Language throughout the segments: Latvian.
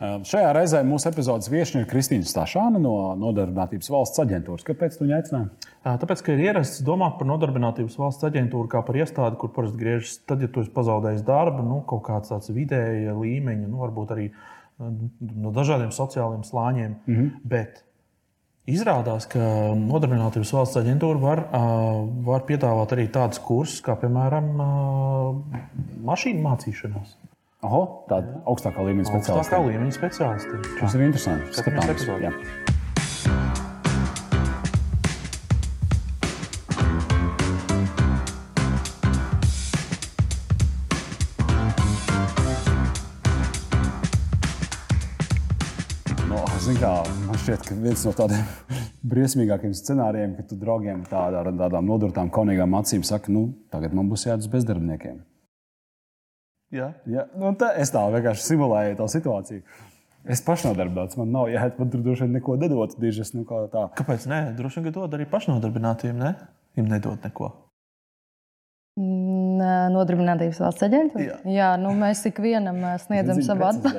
Šajā reizē mūsu epizodes viesiņa ir Kristīna Stašāna no Nodarbinātības valsts aģentūras. Kāpēc tu viņu aicināji? Tāpēc, ka ir ierasts domāt par Nodarbinātības valsts aģentūru kā par iestādi, kur parasti griežas tad, ja tu esi pazaudējis darbu, nu, kaut kāds tāds vidēja līmeņa, nu, varbūt arī no dažādiem sociāliem slāņiem. Mm -hmm. Bet Izrādās, ka Nodarbinātības valsts aģentūra var, var piedāvāt arī tādus kursus, kā piemēram mašīnu mācīšanās. Oho, tāda augstākā līmeņa speciālisti. Augstākā līmeņa speciālisti. Tas ir interesanti. Skatāmies. Kā, man šķiet, ka viens no tādiem briesmīgākiem scenārijiem, ka tu draugiem tādā, ar tādām nodurtām, kaunīgām acīm saki, nu, tagad man būs jādodas bezdarbniekiem. Ja? Ja, nu, tā, es tā vienkārši simulēju to situāciju. Es pašnodarbināts, man nav jāiet, man tur droši vien neko nedod. Dižas, nu, kā tā. Kāpēc? Nē, droši vien, dod arī pašnodarbinātiem. Ne? Viņam nedod neko. Nodarbinātības valsts aģentūra. Jā. Jā, nu mēs ikvienam sniedzam savu atbalstu.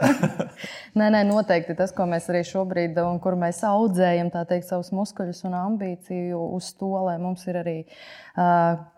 nē, nē, noteikti tas, ko mēs arī šobrīd, un kur mēs audzējam, tā teikt, savus muskuļus un ambīciju uz to, lai mums ir arī uh,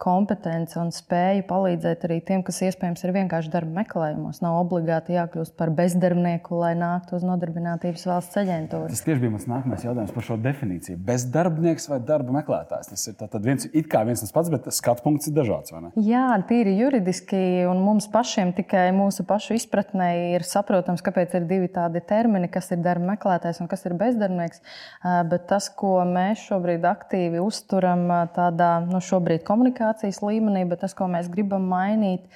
kompetence un spēja palīdzēt arī tiem, kas iespējams ir vienkārši darba meklējumos. Nav obligāti jākļūst par bezdarbnieku, lai nāktu uz Nodarbinātības valsts aģentūru. Tas tieši bija mans nākamais jautājums par šo definīciju. Bezdarbnieks vai darba meklētājs? Tas ir viens, it kā viens tas pats, bet skatu punkts ir dažāds. Jā, tīri juridiski, un mums pašiem tikai mūsu pašu izpratnē ir saprotams, kāpēc ir divi tādi termini, kas ir darba meklētājs un kas ir bezdarbnieks. Bet tas, ko mēs šobrīd aktīvi uzturam, tādā nu, šobrīd komunikācijas līmenī, bet tas, ko mēs gribam mainīt,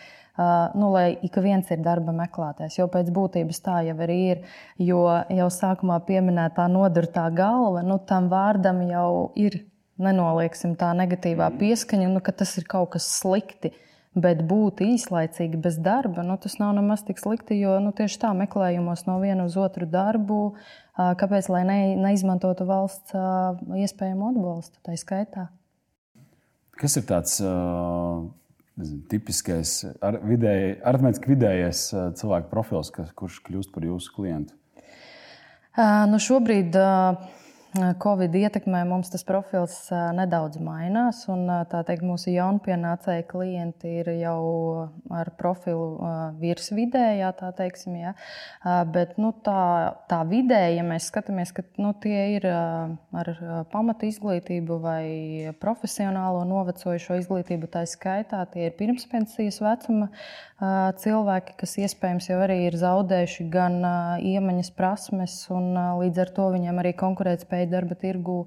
nu, lai ik viens ir darba meklētājs. Jo pēc būtības tā jau arī ir. Jo jau sākumā pieminētā nodurtā galva, nu, tam vārdam jau ir nenolieksim tā negatīvā pieskaņa, nu, ka tas ir kaut kas slikti. Bet būt īslaicīgi bez darba, nu, tas nav nemaz tik slikti, jo nu, tieši tā meklējumos no viena uz otru darbu, kāpēc ne, neizmantotu valsts iespējamo atbalstu tā skaitā. Kas ir tāds nezinu, tipiskais, ar vidēji, arhitmētiski vidējais cilvēku profils, kas, kurš kļūst par jūsu klientu? Nu, šobrīd Covid ietekmē mums tas profils nedaudz mainās. Un, teikt, mūsu jaunpienācēji klienti ir jau ar profilu virsvidējā, tā teiksim. Ja? Bet nu, tā, tā vidēji, ja mēs skatāmies, ka nu, tie ir ar pamatu izglītību vai profesionālo novecojušo izglītību, tā skaitā tie ir pirmspensijas vecuma cilvēki, kas iespējams jau arī ir zaudējuši gan iemaņas, prasmes, un līdz ar to viņiem arī konkurētspēja darba tirgū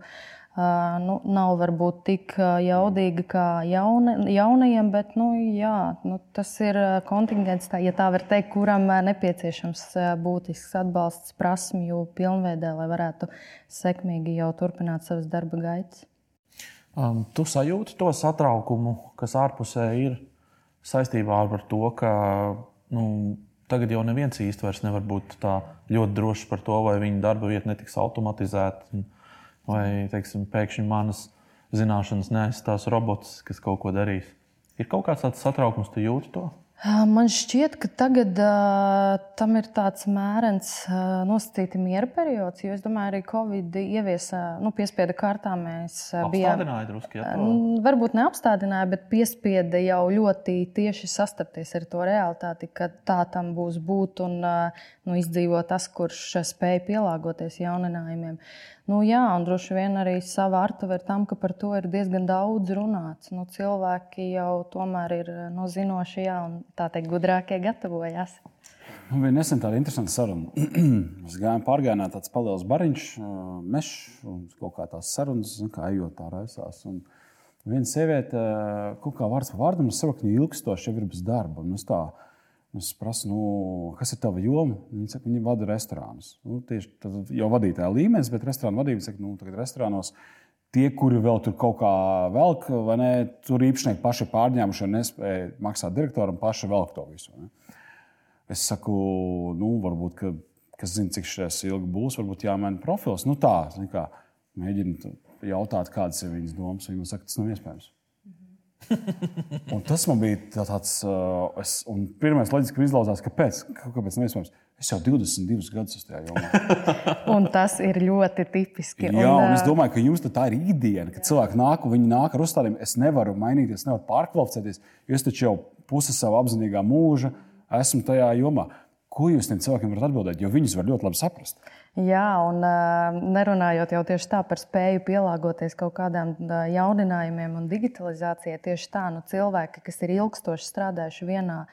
nu, nav varbūt tik jaudīga kā jauna, jaunajiem, bet nu, jā, nu, tas ir kontingents, tā, ja tā var teikt, kuram nepieciešams būtisks atbalsts prasmju pilnveidē, lai varētu sekmīgi jau turpināt savas darba gaitas. Um, tu sajūti to satraukumu, kas ārpusē ir saistībā ar to, ka nu, tagad jau neviens īsti vairs nevar būt tā ļoti drošs par to, vai viņa darba vieta netiks automatizēta, vai teiksim, pēkšņi manas zināšanas neaizstās robots, kas kaut ko darīs. Ir kaut kāds tāds satraukums, tu jūti to? Man šķiet, ka tagad uh, tam ir tāds mērens, uh, nosacīti miera periods. Jo es domāju, arī Covid ieviesa, nu, piespieda kārtā mēs uh, bijām. Druski, ja, to... Varbūt neapstādināja, bet piespieda jau ļoti tieši sastapties ar to realitāti, ka tā tam būs būt un uh, nu, izdzīvot tas, kurš spēj pielāgoties jauninājumiem. Nu, jā, un droši vien arī sava artava ir tam, ka par to ir diezgan daudz runāts. Nu, cilvēki jau tomēr ir no nu, zinoši, jā, un tā teikt, gudrākie gatavojas. Man bija nesen tāda interesanta saruna. Mēs gājām pārgājienā, tāds paliels bariņš, mežs un kaut kā tās sarunas, kā ejot tā raisās. Un viena sieviete, kaut kā vārds par vārdam, viņa ilgstoši jau ir bez darba. Un es tā, Es prasu, nu, kas ir tava joma? Viņa saka, viņa vada restorānus. Nu, tieši jau vadītāja līmenis, bet restorāna vadība saka, nu, tagad restorānos tie, kuri vēl tur kaut kā velk, vai ne, tur īpašnieki paši pārņēmuši un nespēja maksāt direktoram, paši velk to visu. Ne? Es saku, nu, varbūt, ka, kas zina, cik šis ilgi būs, varbūt jāmaina profils. Nu, tā, kā, mēģinu jautāt, kādas ir viņas domas. Viņa saka, tas nav iespējams. Un tas man bija tā- tāds, uh, es, un pirmais loģiski izlauzās, kāpēc. Kāpēc neiespējams? Es jau 22 gadus esmu tajā jomā. Un tas ir ļoti tipiski. Jā, un es ā, domāju, ka jums tā ir ikdiena, kad cilvēki nāk un viņi nāk ar uzstādījumu. Es nevaru mainīties, nevaru pārkvalificēties, jo es taču jau pusi savu apzinīgā mūža esmu tajā jomā. Ko jūs tiem cilvēkiem varat atbildēt? Jo viņus var ļoti labi saprast. Jā, un ā, nerunājot jau tieši tā par spēju pielāgoties kaut kādām jauninājumiem un digitalizācijai, tieši tā, nu, cilvēki, kas ir ilgstoši strādājuši vienā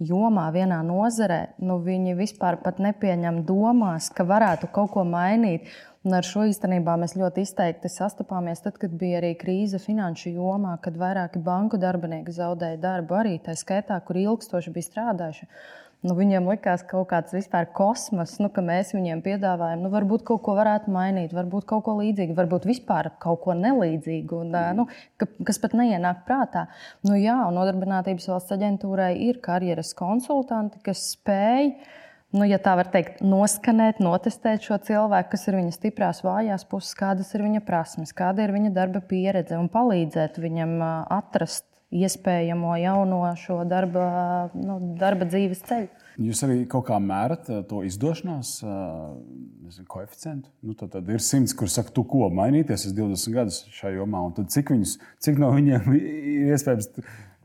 jomā, vienā nozarē, nu, viņi vispār nepieņem domās, ka varētu kaut ko mainīt. Un ar šo īstenībā mēs ļoti izteikti sastapāmies tad, kad bija arī krīze finanšu jomā, kad vairāki banku darbinieki zaudēja darbu arī tā skaitā, kur ilgstoši bija strādājuši. Nu, viņiem likās kaut kāds vispār kosmos, nu, ka mēs viņiem piedāvājam, nu, varbūt kaut ko varētu mainīt, varbūt kaut ko līdzīgu, varbūt vispār kaut ko nelīdzīgu, un, ā, nu, ka, kas pat neienāk prātā. Nu, jā, un Nodarbinātības valsts aģentūrai ir karjeras konsultanti, kas spēj. Nu, ja tā var teikt, noskanēt, notestēt šo cilvēku, kas ir viņa stiprās, vājās puses, kādas ir viņa prasmes, kāda ir viņa darba pieredze, un palīdzēt viņam atrast iespējamo jauno šo darba, nu, darba dzīves ceļu. Jūs arī kaut kā mērat eh, to izdošanās eh, nezinu, koeficientu. Nu, tad, tad ir simts, kuriem saka, tu ko mainīties, es 20 gadus šajā jomā, un cik, viņus, cik no viņiem ir iespējams.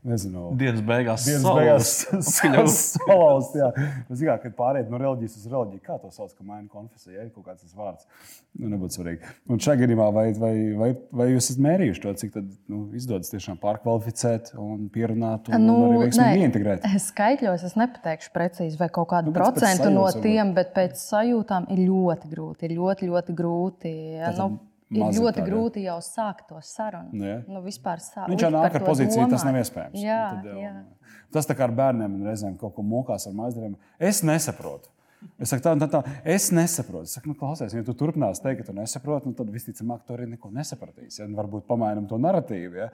Nezinu, Dienas beigās Dienas salauzt. beigās salauzt. kā, Kad pārējiem no reliģijas uz reliģiju, kā to sauc, ka maina konfesija, ja ir kaut kāds tas vārds. Nu, nebūtu svarīgi. Un šajā gadījumā, vai, vai, vai, vai jūs esat mērījuši to, cik tad, nu, izdodas tiešām pārkvalificēt un pierunāt un, nu, un arī veiksmīgi ieintegrēt? Skaitļos es nepateikšu precīzi, vai kaut kādu Nu, procentu no sajūtas varbūt. tiem, bet pēc sajūtām ir ļoti grūti. Ir ļoti, ļoti grūti. Ja, Tātad nu, ir ļoti tādi, grūti jau sākt to sarunu. Nu, jā. Nu, vispār sākt. Viņš jau nāk ar pozīciju, tas nav iespējams. Jā, Tad, jau- jā. Tas tā kā ar bērniem un reizēm kaut ko mokās ar maizdariem. Es nesaprotu. Es saku, tā, tā, tā, es nesaprotu. Es saku, nu, klausies, ja tu turpināsi teikt, ka tu nesaproti, nu, tad visticamāk, tu arī neko nesapratīsi. Ja? Nu, Varbūt pamainām to narratīvu. Ja?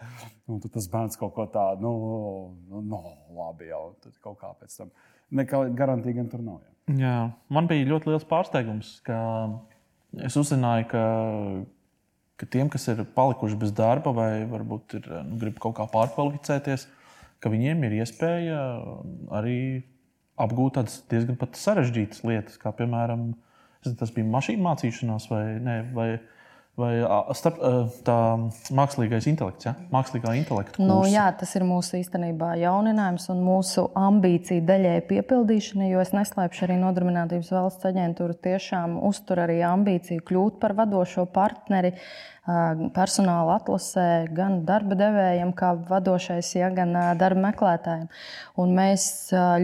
Nu, tad tas bērns kaut ko tādu, nu, nu, nu, labi, jau tad kaut kā pēc tam. Nekā garantija gan tur nav. Ja? Jā, man bija ļoti liels pārsteigums, ka es uzzināju, ka, ka tiem, kas ir palikuši bez darba vai varbūt ir, nu, grib kaut kā pārkvalificēties, ka viņiem ir iespēja arī apgūt tādas diezgan sarežģītas lietas, kā piemēram, tas bija mašīnu mācīšanās vai, ne, vai, vai starp, tā mākslīgais intelekts. Ja? Mākslīgā intelekta. Nu, kursi. jā, tas ir mūsu īstenībā jauninājums un mūsu ambīcija daļēji piepildīšana, jo es neslēpšu arī Nodarbinātības valsts aģentūra tiešām uztur arī ambīciju kļūt par vadošo partneri personāla atlasē gan darba devējiem, kā vadošais, ja, gan darba meklētājiem. Un mēs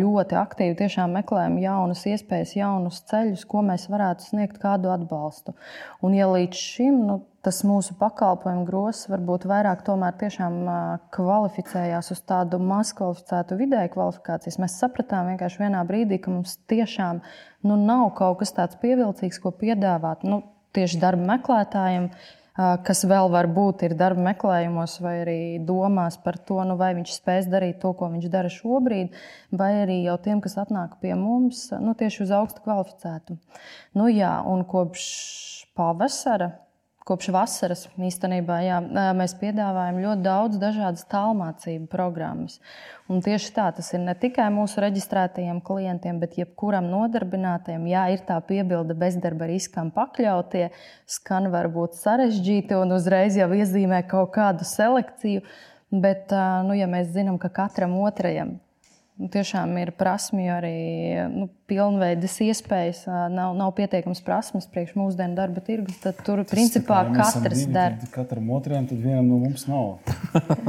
ļoti aktīvi tiešām meklējam jaunas iespējas, jaunus ceļus, ko mēs varētu sniegt kādu atbalstu. Un, ja līdz šim nu, tas mūsu pakalpojumu grozs varbūt vairāk tiešām kvalificējās uz tādu maz kvalificētu vidēju kvalifikācijas. Mēs sapratām vienkārši vienā brīdī, ka mums tiešām nu, nav kaut kas tāds pievilcīgs, ko piedāvāt nu, tieši darba meklētājiem. Kas vēl var būt darba meklējumos, vai arī domās par to, nu, vai viņš spēs darīt to, ko viņš dara šobrīd, vai arī jau tiem, kas atnāk pie mums, nu, tieši uz augstu kvalificētu. Nu, jā, un kopš pavasara Kopš vasaras īstenībā jā, mēs piedāvājam ļoti daudz dažādas tālmācību programmas. Un tieši tā tas ir ne tikai mūsu reģistrētajiem klientiem, bet jebkuram nodarbinātajam. Jā, ir tā piebilde bezdarba riskam pakļautie, skan varbūt sarežģīti un uzreiz jau iezīmē kaut kādu selekciju. Bet, nu, ja mēs zinām, ka katram otrajam nu, tiešām ir prasmju arī nu, pilnveidas iespējas, nav, nav pietiekams prasmes priekš mūsdienu darba tirgus, tad tur principā Tā kā mēs esam katrs tad Katram otrajam, tad vienam no mums nav.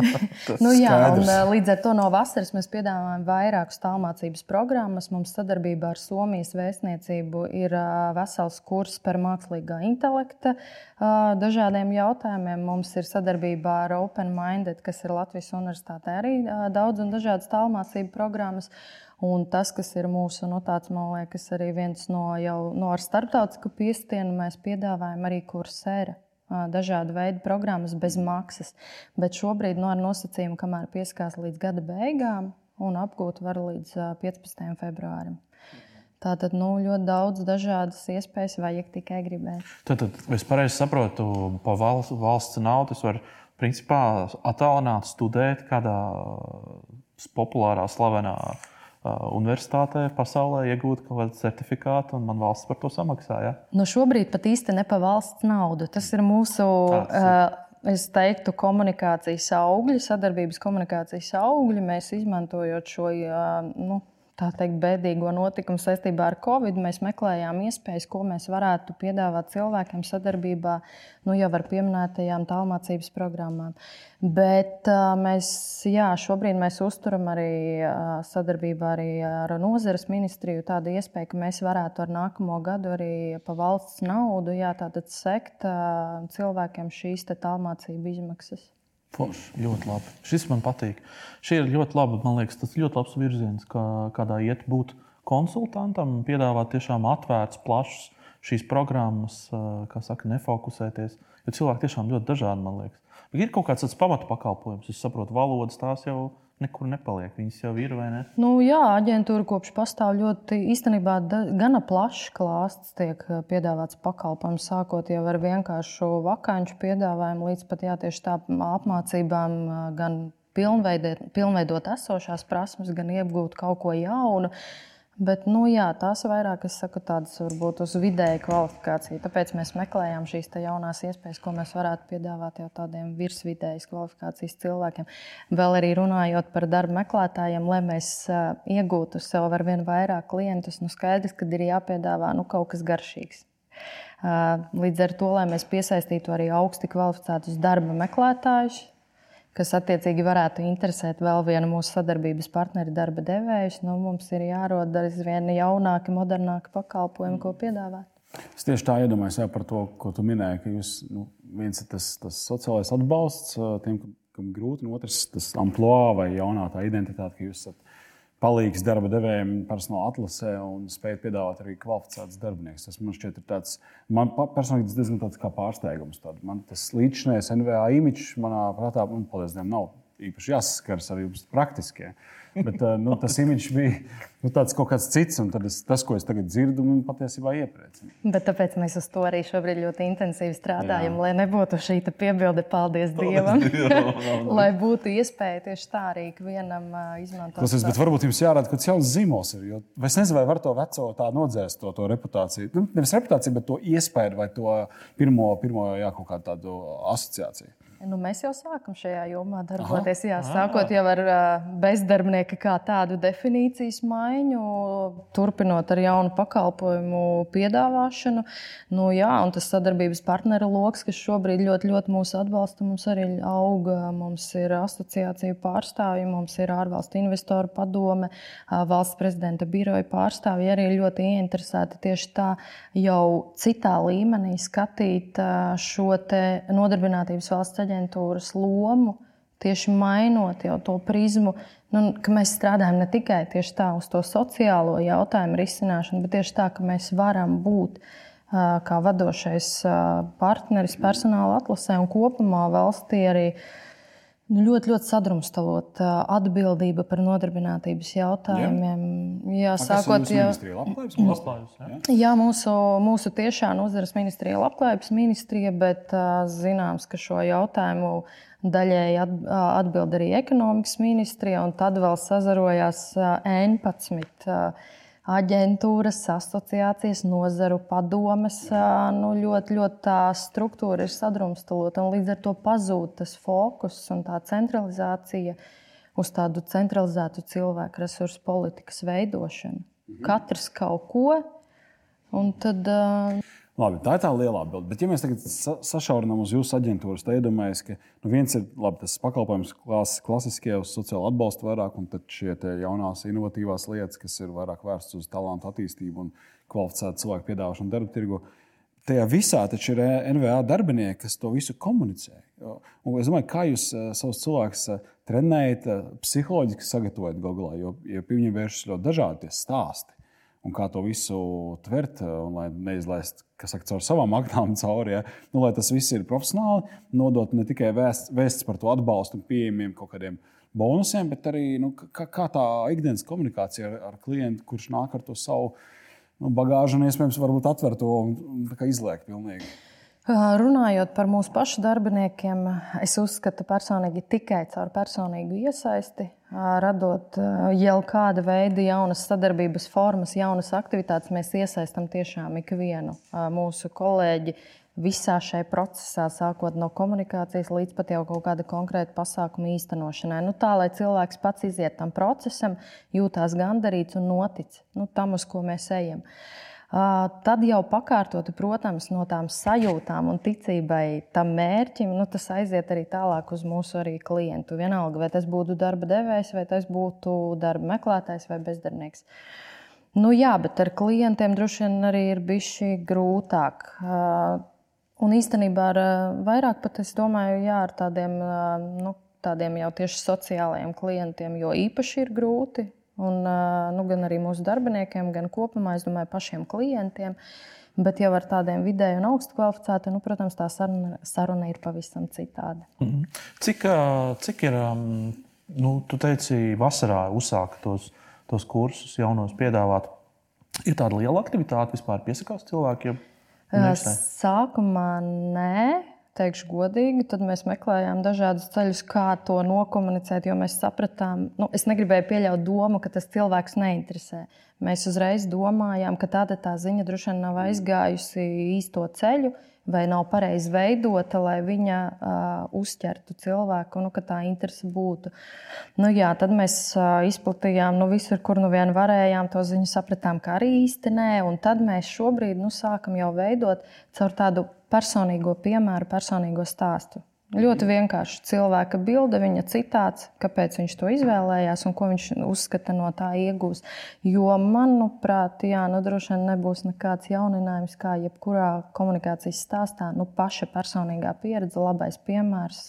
Nu, jā, un, līdz ar to no vasaras mēs piedāvājam vairākas tālmācības programmas. Mums sadarbībā ar Somijas vēstniecību ir vesels kurs par mākslīgā intelekta dažādiem jautājumiem. Mums ir sadarbībā ar Open Minded, kas ir Latvijas Universitātē arī daudz un dažādas tālmācību programmas. Un tas, kas ir mūsu, nu, tāds, man liekas, arī viens no jau no ar starptautisku piestienu, mēs piedāvājam arī kursēru dažādu veidu programmas bez maksas. Bet šobrīd no nosacījuma, kamēr pieskās līdz gada beigām, un apgūt var līdz ā, 15. februārim. Tātad nu, ļoti daudz dažādas iespējas, vajag tikai gribēt. Tad, tad es pareizi saprotu, pa valsts, valsts naudu es varu principā attālināt, studēt kādā populārā, slavenā universitātē pasaulē, iegūt kaut kādu certifikātu, un man valsts par to samaksā. Ja? Nu šobrīd pat īsti ne pa valsts naudu. Tas ir mūsu. Tāds, uh, Es teiktu, komunikācijas augļi, sadarbības komunikācijas augļi. Mēs izmantojot šo nu, tā teikt, bēdīgo notikumu saistībā ar Covid, mēs meklējām iespējas, ko mēs varētu piedāvāt cilvēkiem sadarbībā nu, jau ar pieminētajām tālmācības programmām. Bet mēs, jā, šobrīd mēs uzturam arī sadarbībā arī ar nozares ministriju tādu iespēju, ka mēs varētu ar nākamo gadu arī pa valsts naudu jā, sekt cilvēkiem šīs tālmācību izmaksas. Forši, ļoti labi. Šis man patīk. Šī ir ļoti laba, man liekas, tas ļoti labs virziens, kā, kādā iet būt konsultantam, piedāvāt tiešām atvērts, plašs šīs programmas, kā saka, nefokusēties. Jo cilvēki tiešām ļoti dažādi, man liekas. Bet ir kaut kāds pamatu pakalpojums, es saprotu, valodas tās jau ir nekur nepaliek. Viņas jau ir vai ne? Nu, jā, aģentūra kopš pastāv ļoti īstenībā gana plašs klāsts tiek eh, piedāvāts pakalpojums, sākot jau ar vienkāršu vakāņu piedāvājumu līdz pat jā, tieši tā apmācībām eh, gan pilnveidot, pilnveidot esošās prasmes, gan iegūt kaut ko jaunu. Bet, nu, jā, tās vairāk, es saku, tādas varbūt uz vidēju kvalifikāciju. Tāpēc mēs meklējām šīs jaunās iespējas, ko mēs varētu piedāvāt jau tādiem virsvidējas kvalifikācijas cilvēkiem. Vēl arī runājot par darba meklētājiem, lai mēs iegūtu sev ar vien vairāk klientus, nu skaidrs, ka ir jāpiedāvā nu, kaut kas garšīgs. Līdz ar to, lai mēs piesaistītu arī augsti kvalificētus darba meklētājus, kas attiecīgi varētu interesēt vēl vienu mūsu sadarbības partneri, darba devējus, nu, mums ir jārod aizvien jaunāki, modernāki pakalpojumi, ko piedāvāt. Es tieši tā iedomājos par to, ko tu minēji, ka jūs, nu, viens ir tas, tas sociālais atbalsts tiem, kam grūti, un otrs tas amplitūda vai jaunā tā identitāte, ka jūs esat palīgs darba devējiem personāla atlasē un spēj piedāvāt arī kvalificētus darbiniekus. Tas man šķiet, tāds, man personīgi tas diezgan tāds kā pārsteigums. Tad man tas līdzinājums NVA imidžs manā prātā, un paldies Dievam, nav īpaši jāsaskars ar jums praktiskie. Bet uh, nu, tas imidžs bija nu, tāds kaut kāds cits, un es, tas, ko es tagad dzirdu, man patiesībā iepriecina. Bet tāpēc mēs uz to arī šobrīd ļoti intensīvi strādājam, Jā. lai nebūtu šī piebilde, paldies Dievam, lai būtu iespēja tieši tā arī vienam izmantot. Klausies, bet varbūt jums jārāda kaut kāds jauns zīmols. Ir, jo, es nezinu, vai var to veco tā nodzēst, to, to reputāciju. Nu, nevis reputāciju, bet to iespēju vai to pirmo, pirmo jā, kaut kādu tādu asociāciju. Nu, mēs jau sākam šajā jomā darboties. Jā, sākot jau ar bezdarbnieka kā tādu definīcijas maiņu, turpinot ar jaunu pakalpojumu piedāvāšanu. Nu, jā, un tas sadarbības partneru lokus, kas šobrīd ļoti, ļoti mūs atbalsta, mums arī auga. Mums ir asociāciju pārstāvji, mums ir ārvalstu investoru padome, valsts prezidenta biroja pārstāvji arī ļoti ieinteresēti tieši tā jau citā līmenī skatīt šo nodarbinātības valsts aģentūras lomu, tieši mainot to prizmu, nu, ka mēs strādājam ne tikai tā uz to sociālo jautājumu risināšanu, bet tieši tā, ka mēs varam būt kā vadošais partneris personāla atlasē un kopumā valstī arī. Nu, ļoti, ļoti sadrumstalot atbildība par nodarbinātības jautājumiem. Jā, jā sākot jau no jā, mūsu, mūsu tiešā nozares ministrija, labklājības ministrija, bet zināms, ka šo jautājumu daļēji atbild arī ekonomikas ministrija, un tad vēl sazarojās 11 aģentūras, asociācijas, nozaru padomes. Nu, ļoti, ļoti tā struktūra ir sadrumstalota, un līdz ar to pazūd tas fokus un tā centralizācija uz tādu centralizētu cilvēku resursu politikas veidošanu. Mhm. Katrs kaut ko, un tad. Uh, Labi, tā ir tā lielā bilde. Bet, ja mēs tagad sašaurinām uz jūsu aģentūras, tad iedomājieties, ka nu, viens ir labi, tas pakalpojums klas, klasiskie uz sociālo atbalstu vairāk, un tad šie jaunās, inovatīvās lietas, kas ir vairāk vērstas uz talantu attīstību un kvalificētu cilvēku piedāvāšanu darba tirgu. Tajā visā taču ir NVA darbinieki, kas to visu komunicē. Un es domāju, kā jūs uh, savus cilvēkus uh, trenējat, psiholoģiski sagatavojat galā, jo pie viņiem vēršas ļoti dažādi stāsti un kā to visu tvert, eh, un lai neizlaist saka, caur savām aknām cauri. Ja? Nu, lai tas viss ir profesionāli, nodot ne tikai vēsts, vēsts par to atbalstu un pieejamiem kaut kādiem bonusiem, bet arī nu, kā, kā tā ikdienas komunikācija ar, ar klientu, kurš nāk ar to savu nu, bagāžu un iespējams varbūt atver to un izliekt pilnīgi. Runājot par mūsu pašu darbiniekiem, es uzskatu personīgi tikai caur personīgu iesaisti, radot jau kāda veida jaunas sadarbības formas, jaunas aktivitātes, mēs iesaistām tiešām ikvienu mūsu kolēģi visā šajā procesā, sākot no komunikācijas līdz pat jau kaut kāda konkrēta pasākuma īstenošanai. Nu, tā, lai cilvēks pats iziet tam procesam, jūtās gandarīts un notic nu, tam, uz ko mēs ejam. Uh, Tad jau pakārtot, protams, no tām sajūtām un ticībai tam mērķim, nu, tas aiziet arī tālāk uz mūsu klientu. Vienalga, vai tas būtu darba devējs, vai tas būtu darba meklētājs vai bezdarbnieks. Nu, jā, bet ar klientiem droši vien arī ir bijis grūtāk. Un īstenībā ar vairāk pat es domāju, jā, ar tādiem, nu, tādiem jau tieši sociālajiem klientiem, jo īpaši ir grūti Un, nu, gan arī mūsu darbiniekiem, gan kopumā, es domāju, pašiem klientiem. Bet jau ar tādiem vidēji un augstu kvalificētiem, nu, protams, tā saruna, saruna ir pavisam citāda. -hmm. Cik, cik ir, nu, tu teici, vasarā uzsākt tos, tos kursus, jaunos piedāvāt? Ir tāda liela aktivitāte vispār piesakās cilvēkiem? Sākumā nē teikšu godīgi, tad mēs meklējām dažādus ceļus, kā to nokomunicēt, jo mēs sapratām, nu, es negribēju pieļaut domu, ka tas cilvēks neinteresē. Mēs uzreiz domājām, ka tāda tā ziņa droši vien nav aizgājusi īsto ceļu vai nav pareizi veidota, lai viņa uh, uzķertu cilvēku, nu, ka tā interese būtu. Nu, jā, tad mēs uh, izplatījām nu, visur, kur nu vien varējām, to ziņu sapratām, ka arī īsti nē. Un tad mēs šobrīd nu, sākam jau veidot caur tādu personīgo piemēru, personīgo stāstu. Ļoti vienkārši cilvēka bilde, viņa citāts, kāpēc viņš to izvēlējās un ko viņš uzskata no tā iegūs. Jo, manuprāt, jā, nu, droši vien nebūs nekāds jauninājums, kā jebkurā komunikācijas stāstā. Nu, paša personīgā pieredze, labais piemērs.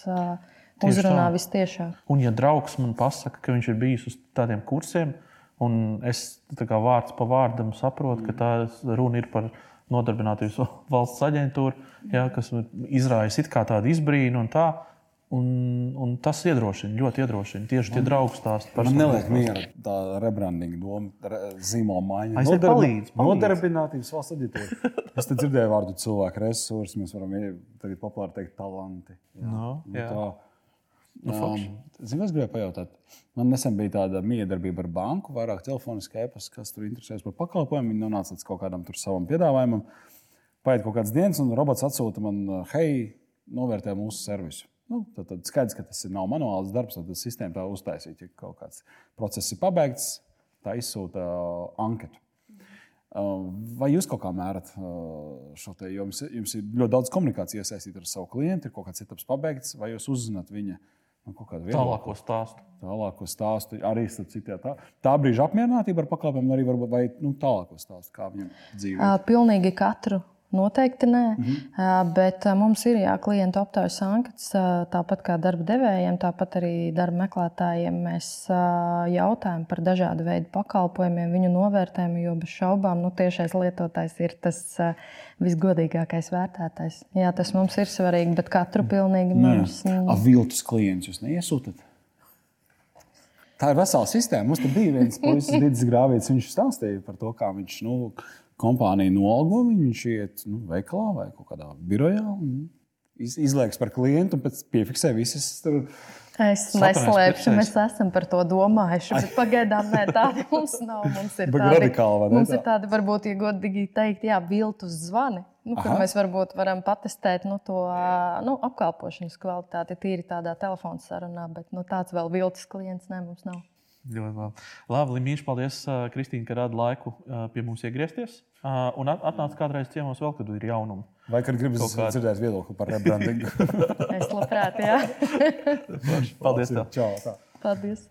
Tieši uzrunā vistiešāk. Un, ja draugs man pasaka, ka viņš ir bijis uz tādiem kursiem, un es kā vārds pa vārdam saprotu, ka tā runa ir par viņa nodarbinātības valsts aģentūra, ja, kas izraisa tādu izbrīnu un tā. Un, un tas iedrošina, ļoti iedrošina. Tieši tie draugi stāsta par to. Man neliek miera tā rebrandinga doma, zīmola maiņa. Es Nodarbi, palīdz, palīdz. Nodarbinātības valsts aģentūra. es te dzirdēju vārdu cilvēku resursi, mēs varam tagad populāri teikt talanti. Jā. No, nu, jā. Tā, Nu, um, Zinu, es gribēju pajautāt, man nesen bija tāda miedarbība ar banku, vairāk telefoniski e-pasta, kas tur interesējas par pakalpojumu. Viņi nonāca līdz kaut kādam savam piedāvājumam. Paiet kaut kādas dienas, un robots atsūta man, hei, novērtē mūsu servisu. Nu, tad, tad skaidrs, ka tas nav manuāls darbs, tad sistēma tā uztaisīja, ja kaut kāds process ir pabeigts, tā izsūta uh, anketu. Uh, vai jūs kaut kā mērat uh, šo te, jo jums, jums ir ļoti daudz komunikācijas iesaistīta ar savu klientu, ir kaut kāds etaps pabeigts, vai jūs uzzināt viņa nu, tālāko stāstu. Tālāko stāstu arī citā, tā, tā brīža apmierinātība ar pakalpojumiem, arī varbūt, vai nu, tālāko stāstu, kā viņam dzīvo. Pilnīgi katru Noteikti nē, mm -hmm. bet mums ir jā, klientu aptaujas anketas, tāpat kā darba devējiem, tāpat arī darba meklētājiem. Mēs jautājam par dažādu veidu pakalpojumiem, viņu novērtējumu, jo bez šaubām nu, tiešais lietotājs ir tas visgodīgākais vērtētājs. Jā, tas mums ir svarīgi, bet katru pilnīgi mums. Ar viltus klientus jūs neiesūtat? Tā ir vesela sistēma. Mums bija viens puisis, Digis Grāvīts. Viņš stāstīja par to, kā viņš nu, kompānija nolgo viņš iet nu, veikalā vai kaut kādā birojā un izliekas par klientu un pēc piefiksē visas. Tur, Es neslēpšu, mēs esam par to domājuši. Bet pagaidām nē, tāda mums nav. Mums ir tādi, radikāli, mums ir tādi varbūt, ja godīgi teikt, jā, viltus zvani. Nu, kur Aha. mēs varbūt varam patestēt nu, to nu, apkalpošanas kvalitāti tīri tādā telefona sarunā, bet nu, tāds vēl viltus klients ne, mums nav. Ļoti labi. Labi, Limīši, paldies, Kristīne, ka rada laiku pie mums iegriezties. Un atnāc kādreiz ciemos vēl, kad ir jaunumi. Vai kad gribas kādu... dzirdēt viedokli par rebrandingu? es labprāt, jā. paldies! Tev. Čau! Tā. Paldies!